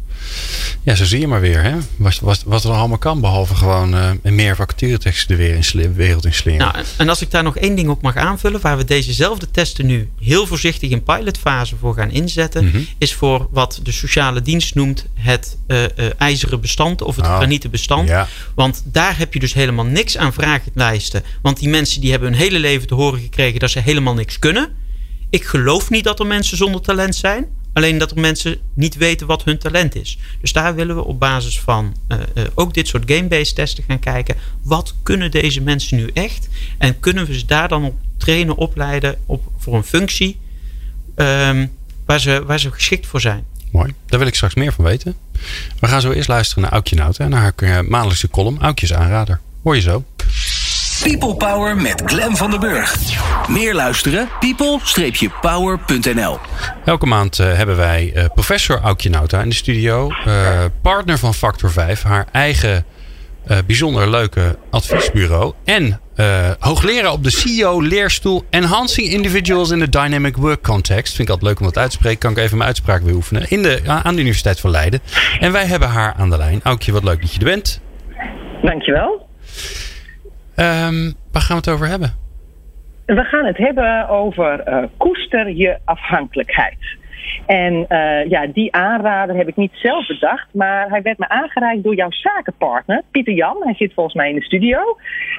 Ja, zo zie je maar weer. Hè? Wat, wat, wat er allemaal kan. Behalve gewoon uh, meer vacatureteksten de weer in slim, wereld in slingeren. Nou, en als ik daar nog één ding op mag aanvullen. Waar we dezezelfde testen nu heel voorzichtig in pilotfase voor gaan inzetten. Mm -hmm. Is voor wat de sociale dienst noemt het uh, uh, ijzeren bestand. Of het oh, granieten bestand. Ja. Want daar heb je dus helemaal niks aan vragenlijsten. Want die mensen die hebben hun hele leven te horen gekregen dat ze helemaal niks kunnen. Ik geloof niet dat er mensen zonder talent zijn. Alleen dat er mensen niet weten wat hun talent is. Dus daar willen we op basis van uh, uh, ook dit soort game-based testen gaan kijken. Wat kunnen deze mensen nu echt? En kunnen we ze daar dan op trainen, opleiden op, voor een functie um, waar, ze, waar ze geschikt voor zijn? Mooi, daar wil ik straks meer van weten. We gaan zo eerst luisteren naar Aukje en naar haar maandelijkse column Aukjes aanrader. Hoor je zo. People Power met Glen van den Burg. Meer luisteren? people-power.nl Elke maand uh, hebben wij uh, professor Aukje Nauta in de studio. Uh, partner van Factor 5. Haar eigen bijzonder leuke adviesbureau. En hoogleraar op de CEO-leerstoel Enhancing Individuals in the Dynamic Work Context. Vind ik altijd leuk om dat uit te spreken. Kan ik even mijn uitspraak weer oefenen. In de, aan de Universiteit van Leiden. En wij hebben haar aan de lijn. Aukje, wat leuk dat je er bent. Dankjewel. Um, waar gaan we het over hebben? we gaan het hebben over uh, koester je afhankelijkheid. En uh, ja, die aanrader heb ik niet zelf bedacht, maar hij werd me aangereikt door jouw zakenpartner, Pieter Jan. Hij zit volgens mij in de studio.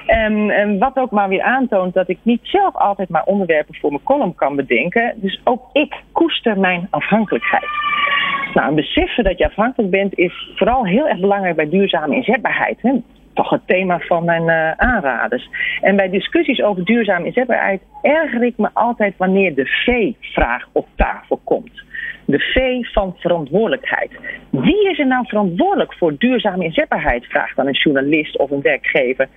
En wat ook maar weer aantoont dat ik niet zelf altijd maar onderwerpen voor mijn column kan bedenken. Dus ook ik koester mijn afhankelijkheid. Nou, beseffen dat je afhankelijk bent is vooral heel erg belangrijk bij duurzame inzetbaarheid. Hè? Toch het thema van mijn uh, aanraders. En bij discussies over duurzame inzetbaarheid erger ik me altijd wanneer de V-vraag op tafel komt. De V van verantwoordelijkheid. Wie is er nou verantwoordelijk voor duurzame inzetbaarheid? Vraagt dan een journalist of een werkgever.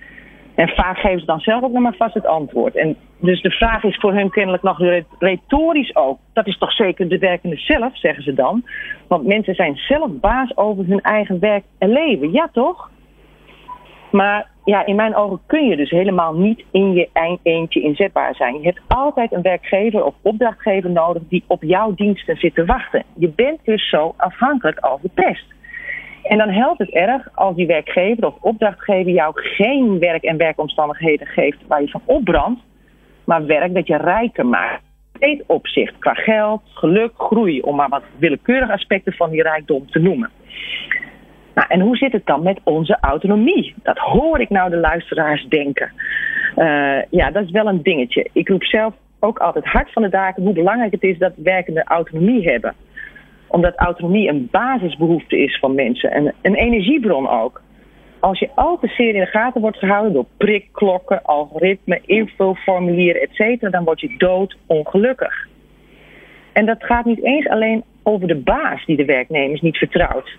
En vaak geven ze dan zelf ook nog maar vast het antwoord. En dus de vraag is voor hun kennelijk nog retorisch ook. Dat is toch zeker de werkende zelf, zeggen ze dan. Want mensen zijn zelf baas over hun eigen werk en leven. Ja, toch? Maar ja, in mijn ogen kun je dus helemaal niet in je eentje inzetbaar zijn. Je hebt altijd een werkgever of opdrachtgever nodig die op jouw diensten zit te wachten. Je bent dus zo afhankelijk als de pest. En dan helpt het erg als die werkgever of opdrachtgever jou geen werk en werkomstandigheden geeft waar je van opbrandt, maar werk dat je rijker maakt. Breed opzicht qua geld, geluk, groei, om maar wat willekeurige aspecten van die rijkdom te noemen. Nou, en hoe zit het dan met onze autonomie? Dat hoor ik nou de luisteraars denken. Uh, ja, dat is wel een dingetje. Ik roep zelf ook altijd hard van de daken hoe belangrijk het is dat werkende autonomie hebben. Omdat autonomie een basisbehoefte is van mensen en een energiebron ook. Als je al te zeer in de gaten wordt gehouden door prikklokken, algoritmen, invulformulieren, etc., dan word je dood ongelukkig. En dat gaat niet eens alleen over de baas die de werknemers niet vertrouwt.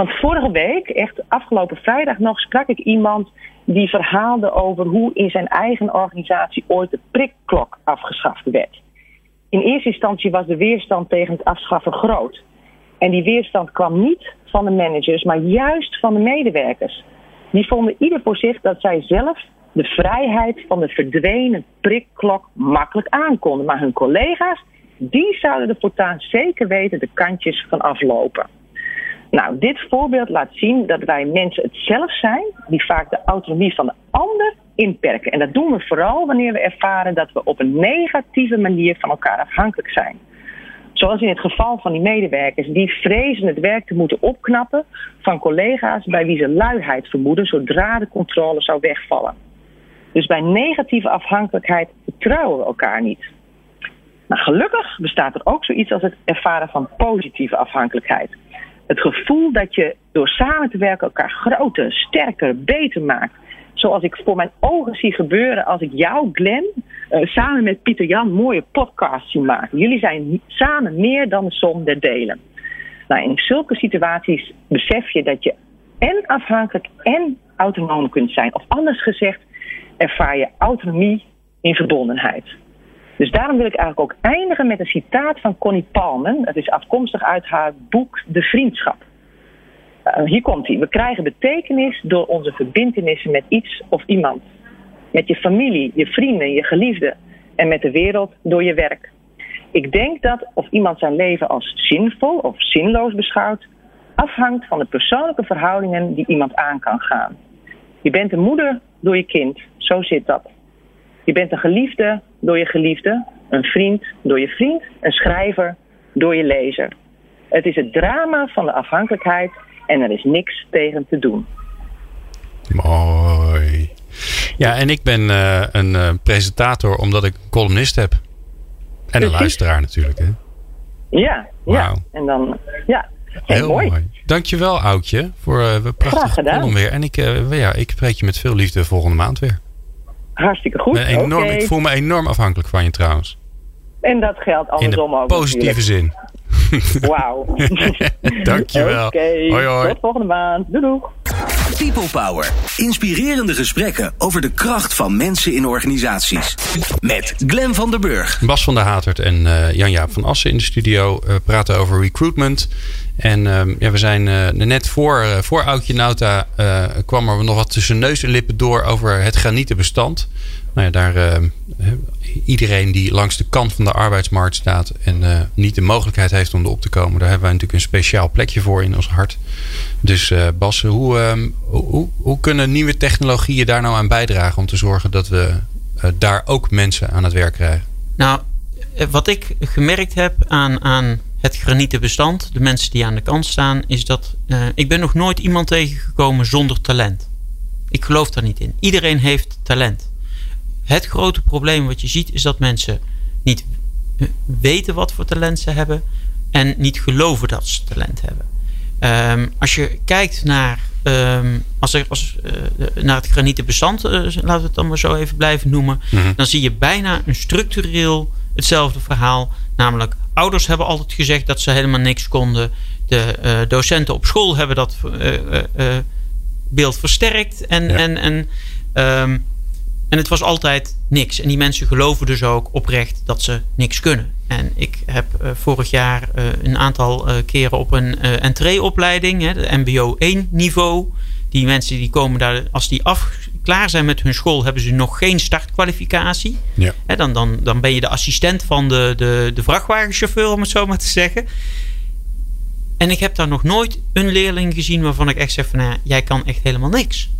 Want vorige week, echt afgelopen vrijdag nog, sprak ik iemand die verhaalde over hoe in zijn eigen organisatie ooit de prikklok afgeschaft werd. In eerste instantie was de weerstand tegen het afschaffen groot. En die weerstand kwam niet van de managers, maar juist van de medewerkers. Die vonden ieder voor zich dat zij zelf de vrijheid van de verdwenen prikklok makkelijk aankonden. Maar hun collega's, die zouden er voortaan zeker weten de kantjes van aflopen. Nou, dit voorbeeld laat zien dat wij mensen het zelf zijn die vaak de autonomie van de ander inperken. En dat doen we vooral wanneer we ervaren dat we op een negatieve manier van elkaar afhankelijk zijn. Zoals in het geval van die medewerkers die vrezen het werk te moeten opknappen van collega's bij wie ze luiheid vermoeden zodra de controle zou wegvallen. Dus bij negatieve afhankelijkheid vertrouwen we elkaar niet. Maar gelukkig bestaat er ook zoiets als het ervaren van positieve afhankelijkheid. Het gevoel dat je door samen te werken elkaar groter, sterker, beter maakt. Zoals ik voor mijn ogen zie gebeuren als ik jou, Glenn, uh, samen met Pieter Jan mooie podcasts zie maken. Jullie zijn samen meer dan de som der delen. Nou, in zulke situaties besef je dat je en afhankelijk en autonoom kunt zijn. Of anders gezegd, ervaar je autonomie in verbondenheid. Dus daarom wil ik eigenlijk ook eindigen met een citaat van Connie Palmen. Het is afkomstig uit haar boek De Vriendschap. Uh, hier komt hij. We krijgen betekenis door onze verbindenissen met iets of iemand. Met je familie, je vrienden, je geliefden. En met de wereld door je werk. Ik denk dat of iemand zijn leven als zinvol of zinloos beschouwt, afhangt van de persoonlijke verhoudingen die iemand aan kan gaan. Je bent een moeder door je kind, zo zit dat. Je bent een geliefde door je geliefde, een vriend door je vriend, een schrijver door je lezer. Het is het drama van de afhankelijkheid en er is niks tegen te doen. Mooi. Ja, en ik ben uh, een uh, presentator omdat ik een columnist heb. En Precies. een luisteraar natuurlijk. Hè? Ja, wow. ja. En dan, ja. Heel, Heel mooi. mooi. Dankjewel, Oudje, voor uh, prachtige column weer. En ik, ja, ik spreek je met veel liefde volgende maand weer. Hartstikke goed. Enorm, okay. Ik voel me enorm afhankelijk van je trouwens. En dat geldt andersom ook. In positieve zin. Wauw. [LAUGHS] Dankjewel. Okay. hoi, hoi. tot volgende maand. Doei doei. People Power. Inspirerende gesprekken over de kracht van mensen in organisaties. Met Glen van der Burg. Bas van der Hatert en uh, Jan-Jaap van Assen in de studio. We praten over recruitment. En uh, ja, we zijn uh, net voor, uh, voor Oudje Nauta kwam er nog wat tussen neus en lippen door over het granietenbestand. Nou ja, daar iedereen die langs de kant van de arbeidsmarkt staat en niet de mogelijkheid heeft om erop te komen, daar hebben wij natuurlijk een speciaal plekje voor in ons hart. Dus Bas, hoe, hoe, hoe kunnen nieuwe technologieën daar nou aan bijdragen om te zorgen dat we eh, daar ook mensen aan het werk krijgen? Nou, eh, wat ik gemerkt heb aan, aan het granieten bestand, de mensen die aan de kant staan, is dat uh, ik ben nog nooit iemand tegengekomen zonder talent. Ik geloof daar niet in. Iedereen heeft talent. Het grote probleem wat je ziet is dat mensen niet weten wat voor talent ze hebben en niet geloven dat ze talent hebben. Um, als je kijkt naar, um, als er, als, uh, naar het granieten bestand, uh, laten we het dan maar zo even blijven noemen, mm -hmm. dan zie je bijna een structureel hetzelfde verhaal. Namelijk, ouders hebben altijd gezegd dat ze helemaal niks konden. De uh, docenten op school hebben dat beeld versterkt. En, ja. en, en, um, en het was altijd niks. En die mensen geloven dus ook oprecht dat ze niks kunnen. En ik heb vorig jaar een aantal keren op een entreeopleiding, hè, de MBO 1 niveau. Die mensen die komen daar, als die af, klaar zijn met hun school, hebben ze nog geen startkwalificatie. Ja. Dan, dan, dan ben je de assistent van de, de, de vrachtwagenchauffeur, om het zo maar te zeggen. En ik heb daar nog nooit een leerling gezien waarvan ik echt zeg van, nou, jij kan echt helemaal niks.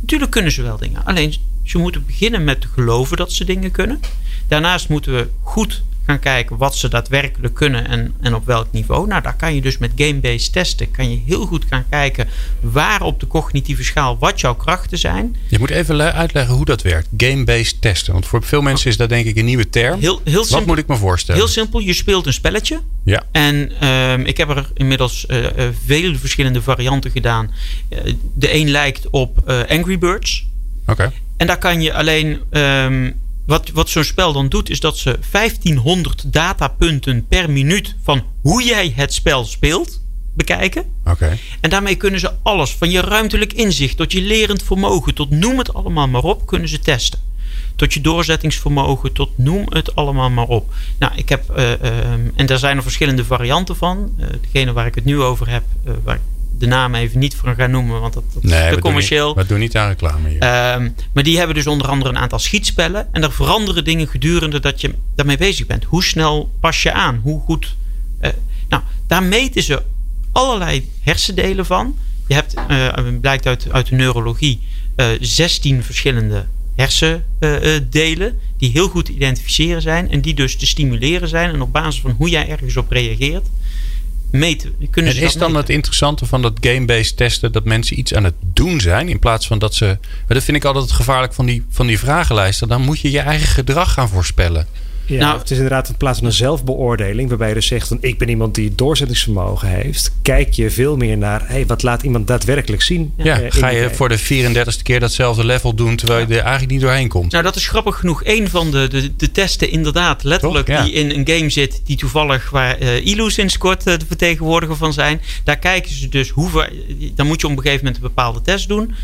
Natuurlijk kunnen ze wel dingen. Alleen ze moeten beginnen met te geloven dat ze dingen kunnen. Daarnaast moeten we goed gaan kijken wat ze daadwerkelijk kunnen en, en op welk niveau. Nou, daar kan je dus met game-based testen kan je heel goed gaan kijken waar op de cognitieve schaal wat jouw krachten zijn. Je moet even uitleggen hoe dat werkt. Game-based testen. Want voor veel mensen is dat denk ik een nieuwe term. Heel, heel wat simpel, moet ik me voorstellen? Heel simpel. Je speelt een spelletje. Ja. En um, ik heb er inmiddels uh, uh, vele verschillende varianten gedaan. Uh, de een lijkt op Angry Birds. Oké. Okay. En daar kan je alleen um, wat, wat zo'n spel dan doet, is dat ze 1500 datapunten per minuut van hoe jij het spel speelt bekijken. Okay. En daarmee kunnen ze alles, van je ruimtelijk inzicht tot je lerend vermogen, tot noem het allemaal maar op, kunnen ze testen. Tot je doorzettingsvermogen, tot noem het allemaal maar op. Nou, ik heb, uh, uh, en daar zijn er verschillende varianten van. Uh, degene waar ik het nu over heb, waar ik de naam even niet voor gaan noemen, want dat, dat nee, is te commercieel. We doen niet aan reclame hier. Uh, maar die hebben dus onder andere een aantal schietspellen. En er veranderen dingen gedurende dat je daarmee bezig bent. Hoe snel pas je aan? Hoe goed? Uh, nou, daar meten ze allerlei hersendelen van. Je hebt, uh, blijkt uit, uit de neurologie, 16 verschillende hersendelen die heel goed te identificeren zijn en die dus te stimuleren zijn. En op basis van hoe jij ergens op reageert, meten. Kunnen en is dan meten? het interessante van dat game-based testen dat mensen iets aan het doen zijn in plaats van dat ze. Maar dat vind ik altijd het gevaarlijk van die, van die vragenlijsten. Dan moet je je eigen gedrag gaan voorspellen. Ja, nou, het is inderdaad in plaats van een zelfbeoordeling, waarbij je dus zegt: van, Ik ben iemand die doorzettingsvermogen heeft. Kijk je veel meer naar hey, wat laat iemand daadwerkelijk zien. Ja, uh, ga je voor de 34ste keer datzelfde level doen terwijl je er eigenlijk niet doorheen komt? Nou, dat is grappig genoeg. Een van de, de, de testen, inderdaad, letterlijk, ja. die in een game zit, die toevallig waar uh, ILU sinds kort uh, de vertegenwoordiger van zijn. Daar kijken ze dus hoeveel. Dan moet je op een gegeven moment een bepaalde test doen.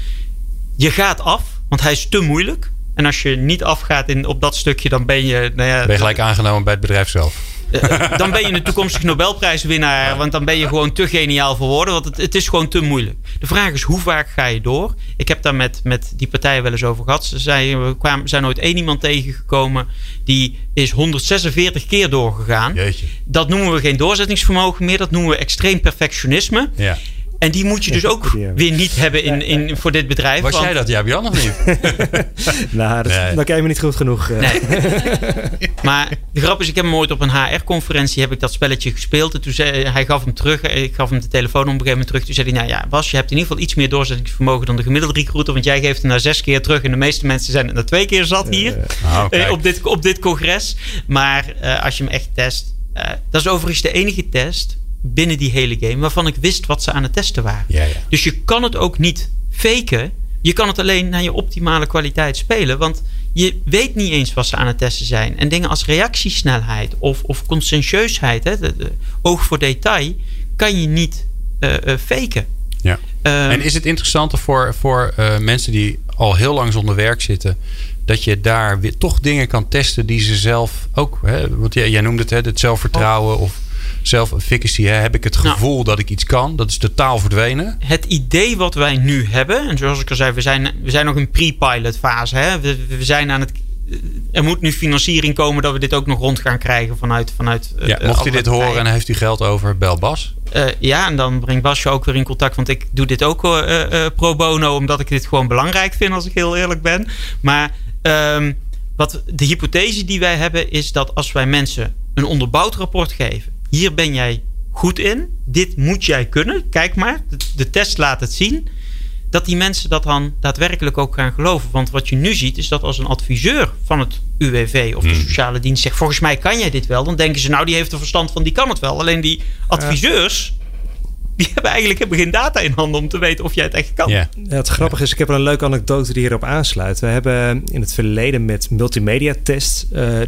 Je gaat af, want hij is te moeilijk. En als je niet afgaat in, op dat stukje, dan ben je. Nou ja, ben je gelijk aangenomen bij het bedrijf zelf. Uh, dan ben je een toekomstig Nobelprijswinnaar. Want dan ben je gewoon te geniaal voor woorden. Want het, het, is gewoon te moeilijk. De vraag is: hoe vaak ga je door? Ik heb daar met, met die partijen wel eens over gehad. Ze zijn, we kwamen, zijn nooit één iemand tegengekomen. Die is 146 keer doorgegaan. Jeetje. Dat noemen we geen doorzettingsvermogen meer. Dat noemen we extreem perfectionisme. Ja. En die moet je dus ook weer niet hebben in, in, voor dit bedrijf. Was want... jij dat, ja, Jan, of niet? [LAUGHS] nou, dat, nee. dan ken je me niet goed genoeg. Nee. [LAUGHS] maar de grap is, ik heb hem ooit op een HR-conferentie heb ik dat spelletje gespeeld. En toen zei hij, gaf hem terug. Ik gaf hem de telefoon op een gegeven moment terug. Toen zei hij, nou ja, Bas, je hebt in ieder geval iets meer doorzettingsvermogen dan de gemiddelde recruiter. Want jij geeft hem naar zes keer terug. En de meeste mensen zijn er naar twee keer zat hier. Uh, oh, op, dit, op dit congres. Maar uh, als je hem echt test. Uh, dat is overigens de enige test binnen die hele game waarvan ik wist wat ze aan het testen waren. Ja, ja. Dus je kan het ook niet faken. Je kan het alleen naar je optimale kwaliteit spelen. Want je weet niet eens wat ze aan het testen zijn. En dingen als reactiesnelheid of, of conscientieusheid, hè, de, de, oog voor detail, kan je niet uh, uh, faken. Ja. Um, en is het interessanter voor, voor uh, mensen die al heel lang zonder werk zitten, dat je daar weer toch dingen kan testen die ze zelf ook, hè, want jij, jij noemde het, hè, het zelfvertrouwen of self-efficacy hè, heb ik het gevoel nou, dat ik iets kan. Dat is totaal verdwenen. Het idee wat wij nu hebben, en zoals ik al zei, we zijn, we zijn nog in pre-pilot fase. Hè? We, we zijn aan het er moet nu financiering komen dat we dit ook nog rond gaan krijgen vanuit. vanuit ja, uh, mocht u dit horen en heeft u geld over, bel Bas. Uh, ja, en dan brengt Bas je ook weer in contact. Want ik doe dit ook uh, pro bono, omdat ik dit gewoon belangrijk vind, als ik heel eerlijk ben. Maar um, wat de hypothese die wij hebben is dat als wij mensen een onderbouwd rapport geven. Hier ben jij goed in. Dit moet jij kunnen. Kijk maar. De, de test laat het zien dat die mensen dat dan daadwerkelijk ook gaan geloven. Want wat je nu ziet is dat als een adviseur van het UWV of de Hmm. sociale dienst zegt: Volgens mij kan jij dit wel, dan denken ze: Nou, die heeft er verstand van, die kan het wel. Alleen die adviseurs. Die hebben eigenlijk hebben geen data in handen om te weten of jij het echt kan. Ja. Ja, het grappige is, ik heb er een leuke anekdote die hierop aansluit. We hebben in het verleden met multimedia test eh,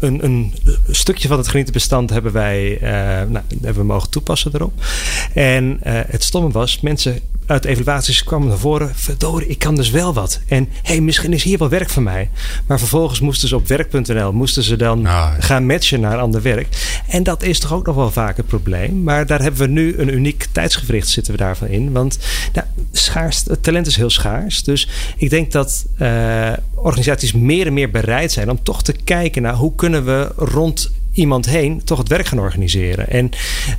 een, een stukje van het genietenbestand hebben wij eh, nou, hebben we mogen toepassen erop. En eh, het stomme was, mensen uit de evaluaties kwamen naar voren. Verdorie, ik kan dus wel wat. En hey, misschien is hier wel werk voor mij. Maar vervolgens moesten ze op werk.nl moesten ze dan ja. gaan matchen naar ander werk. En dat is toch ook nog wel vaak het probleem. Maar daar hebben we nu een uniek tijdsgevricht zitten we daarvan in. Want nou, schaars, het talent is heel schaars. Dus ik denk dat eh, organisaties meer en meer bereid zijn om toch te kijken naar hoe kunnen we rond iemand heen toch het werk gaan organiseren. En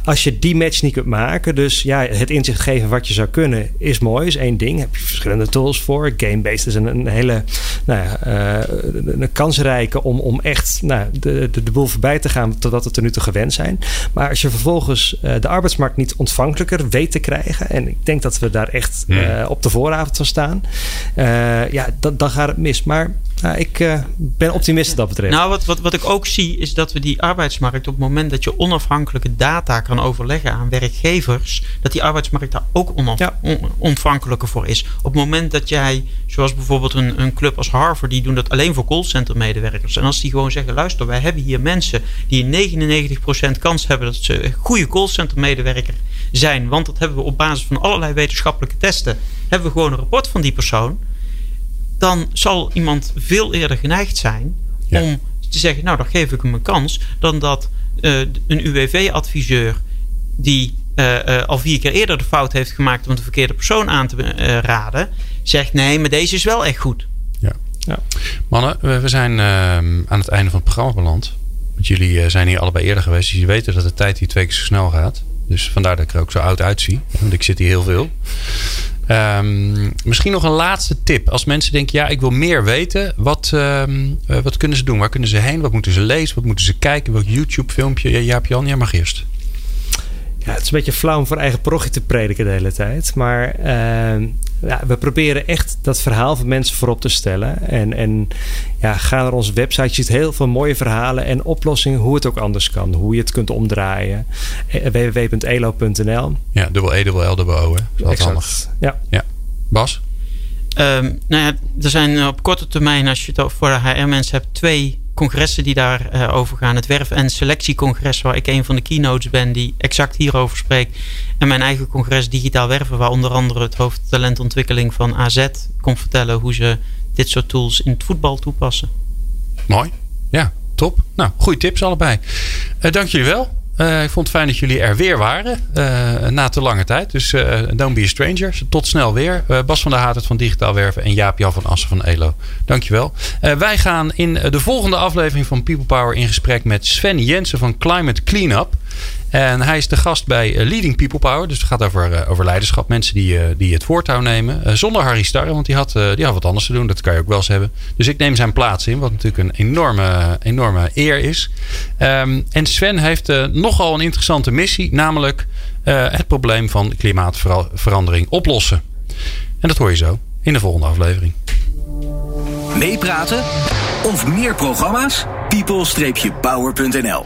als je die match niet kunt maken, dus ja, het inzicht geven wat je zou kunnen, is mooi, is één ding. Heb je verschillende tools voor. Game-based is een, een hele nou ja, eh, een, kansrijke om, om echt nou, de, de, de boel voorbij te gaan totdat we het er nu te gewend zijn. Maar als je vervolgens eh, de arbeidsmarkt niet ontvankelijker weet te krijgen, en ik denk dat we daar echt eh, op de vooravond van staan, ja, dan, dan gaat het mis. Maar nou, ik eh, ben optimist wat dat betreft. Nou, wat, wat, wat ik ook zie is dat we die arbeidsmarkt op het moment dat je onafhankelijke data kan overleggen aan werkgevers, dat die arbeidsmarkt daar ook onaf, Ja. on- ontvankelijker voor is. Op het moment dat jij, zoals bijvoorbeeld een, een club als Harvard, die doen dat alleen voor callcentermedewerkers. En als die gewoon zeggen, luister, wij hebben hier mensen die een 99% kans hebben dat ze een goede callcentermedewerker zijn. Want dat hebben we op basis van allerlei wetenschappelijke testen, hebben we gewoon een rapport van die persoon dan zal iemand veel eerder geneigd zijn Ja. om te zeggen, nou dan geef ik hem een kans, dan dat eh, een UWV-adviseur die eh, eh, al vier keer eerder de fout heeft gemaakt om de verkeerde persoon aan te raden, zegt nee, maar deze is wel echt goed. Mannen, we, we zijn ehm, aan het einde van het programma beland. Want jullie zijn hier allebei eerder geweest. Dus jullie weten dat de tijd hier twee keer zo snel gaat. Dus vandaar dat ik er ook zo oud uitzie. Want ik zit hier heel veel. Ehm, misschien nog een laatste tip. Als mensen denken, ja, ik wil meer weten. Wat, ehm, eh, wat kunnen ze doen? Waar kunnen ze heen? Wat moeten ze lezen? Wat moeten ze kijken? Welk YouTube-filmpje? Ja, Jaap Jan, jij mag eerst. Ja, het is een beetje flauw om voor eigen parochie te prediken de hele tijd. Maar eh, ja, we proberen echt dat verhaal van mensen voorop te stellen. En, en ja, ga naar onze website. Je ziet heel veel mooie verhalen en oplossingen hoe het ook anders kan. Hoe je het kunt omdraaien. Eh, www.elo.nl Ja, dubbel E, dubbel L, dubbel O. Hè? Dat is altijd handig. Ja. Bas? Ehm, nou ja, er zijn op korte termijn, als je het voor de HR-mensen hebt, twee congressen die daarover over gaan. Het werf- en selectiecongres, waar ik een van de keynotes ben, die exact hierover spreekt. En mijn eigen congres Digitaal Werven, waar onder andere het hoofd talentontwikkeling van AZ komt vertellen hoe ze dit soort tools in het voetbal toepassen. Mooi. Ja, top. Nou, goede tips allebei. Eh, dank jullie wel. Eh, ik vond het fijn dat jullie er weer waren. eh, na te lange tijd. Dus eh, don't be a stranger. Tot snel weer. Bas van der Hatert van Digitaal Werven. En Jaap Jan van Assen van ELO. Dankjewel. Wij gaan in de volgende aflevering van People Power in gesprek met Sven Jensen van Climate Cleanup. En hij is de gast bij eh, Leading People Power. Dus het gaat over, eh, over leiderschap. Mensen die, eh, die het voortouw nemen. Zonder Harry Starre, want die had, die had wat anders te doen. Dat kan je ook wel eens hebben. Dus ik neem zijn plaats in. Wat natuurlijk een enorme, enorme eer is. Ehm, en Sven heeft nogal een interessante missie. Namelijk het probleem van klimaatverandering oplossen. En dat hoor je zo in de volgende aflevering. Meepraten of meer programma's? people-power.nl